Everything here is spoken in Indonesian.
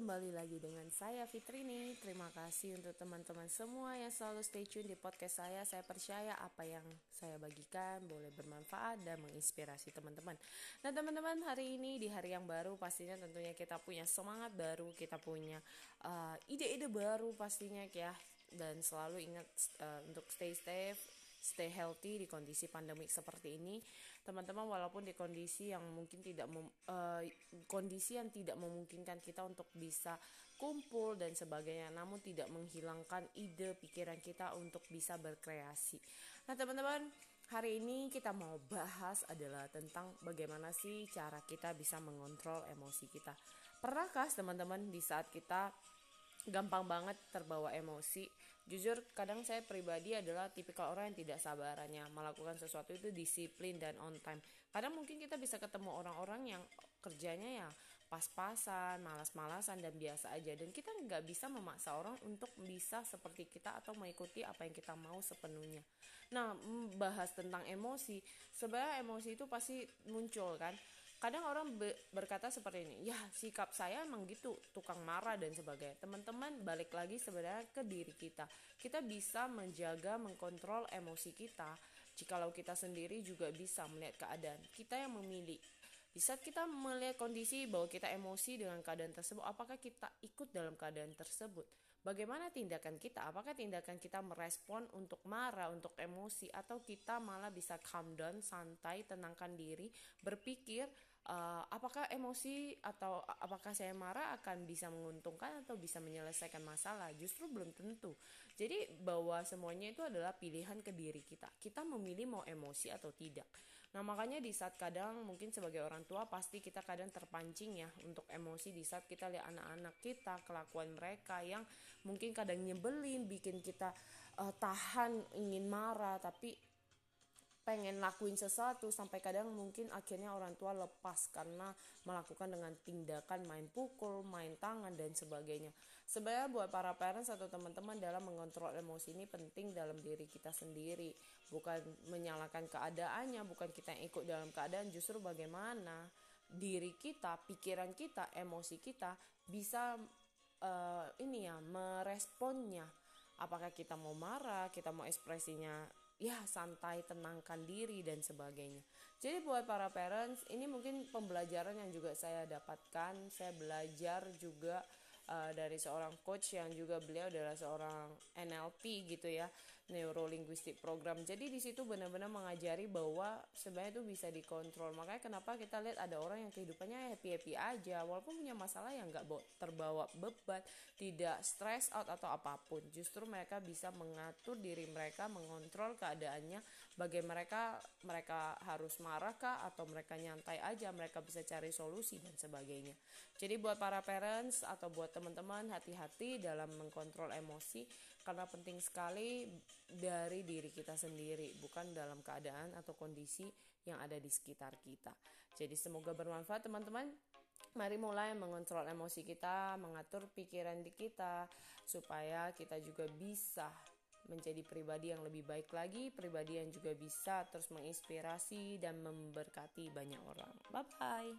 kembali lagi dengan saya Fitrini. Terima kasih untuk teman-teman semua yang selalu stay tune di podcast saya. Saya percaya apa yang saya bagikan boleh bermanfaat dan menginspirasi teman-teman. Nah, teman-teman, hari ini di hari yang baru pastinya tentunya kita punya semangat baru, kita punya uh, ide-ide baru pastinya ya dan selalu ingat uh, untuk stay safe stay healthy di kondisi pandemik seperti ini. Teman-teman walaupun di kondisi yang mungkin tidak mem, uh, kondisi yang tidak memungkinkan kita untuk bisa kumpul dan sebagainya namun tidak menghilangkan ide pikiran kita untuk bisa berkreasi. Nah teman-teman hari ini kita mau bahas adalah tentang bagaimana sih cara kita bisa mengontrol emosi kita. Pernahkah teman-teman di saat kita gampang banget terbawa emosi. Jujur, kadang saya pribadi adalah tipikal orang yang tidak sabarannya melakukan sesuatu itu disiplin dan on time. Kadang mungkin kita bisa ketemu orang-orang yang kerjanya ya pas-pasan, malas-malasan dan biasa aja. Dan kita nggak bisa memaksa orang untuk bisa seperti kita atau mengikuti apa yang kita mau sepenuhnya. Nah, bahas tentang emosi, sebenarnya emosi itu pasti muncul kan kadang orang be berkata seperti ini ya sikap saya emang gitu tukang marah dan sebagainya. Teman-teman balik lagi sebenarnya ke diri kita. Kita bisa menjaga mengkontrol emosi kita jikalau kita sendiri juga bisa melihat keadaan. Kita yang memilih di saat kita melihat kondisi bahwa kita emosi dengan keadaan tersebut? Apakah kita ikut dalam keadaan tersebut? Bagaimana tindakan kita? Apakah tindakan kita merespon untuk marah, untuk emosi, atau kita malah bisa calm down, santai, tenangkan diri, berpikir uh, apakah emosi atau apakah saya marah akan bisa menguntungkan atau bisa menyelesaikan masalah? Justru belum tentu. Jadi bahwa semuanya itu adalah pilihan ke diri kita. Kita memilih mau emosi atau tidak. Nah makanya di saat kadang mungkin sebagai orang tua pasti kita kadang terpancing ya untuk emosi di saat kita lihat anak-anak kita kelakuan mereka yang mungkin kadang nyebelin bikin kita uh, tahan ingin marah tapi pengen lakuin sesuatu sampai kadang mungkin akhirnya orang tua lepas karena melakukan dengan tindakan main pukul, main tangan dan sebagainya. Sebenarnya buat para parents atau teman-teman dalam mengontrol emosi ini penting dalam diri kita sendiri, bukan menyalahkan keadaannya, bukan kita yang ikut dalam keadaan, justru bagaimana diri kita, pikiran kita, emosi kita bisa uh, ini ya meresponnya. Apakah kita mau marah, kita mau ekspresinya ya santai tenangkan diri dan sebagainya. Jadi buat para parents ini mungkin pembelajaran yang juga saya dapatkan. Saya belajar juga uh, dari seorang coach yang juga beliau adalah seorang NLP gitu ya neuro linguistic program. Jadi di situ benar-benar mengajari bahwa sebenarnya itu bisa dikontrol. Makanya kenapa kita lihat ada orang yang kehidupannya happy happy aja walaupun punya masalah yang nggak terbawa beban tidak stress out atau apa pun. Justru mereka bisa mengatur diri mereka mengontrol keadaannya bagi mereka mereka harus marah kah atau mereka nyantai aja mereka bisa cari solusi dan sebagainya. Jadi buat para parents atau buat teman-teman hati-hati dalam mengkontrol emosi karena penting sekali dari diri kita sendiri bukan dalam keadaan atau kondisi yang ada di sekitar kita. Jadi semoga bermanfaat teman-teman. Mari mulai mengontrol emosi kita, mengatur pikiran di kita supaya kita juga bisa menjadi pribadi yang lebih baik lagi, pribadi yang juga bisa terus menginspirasi dan memberkati banyak orang. Bye bye.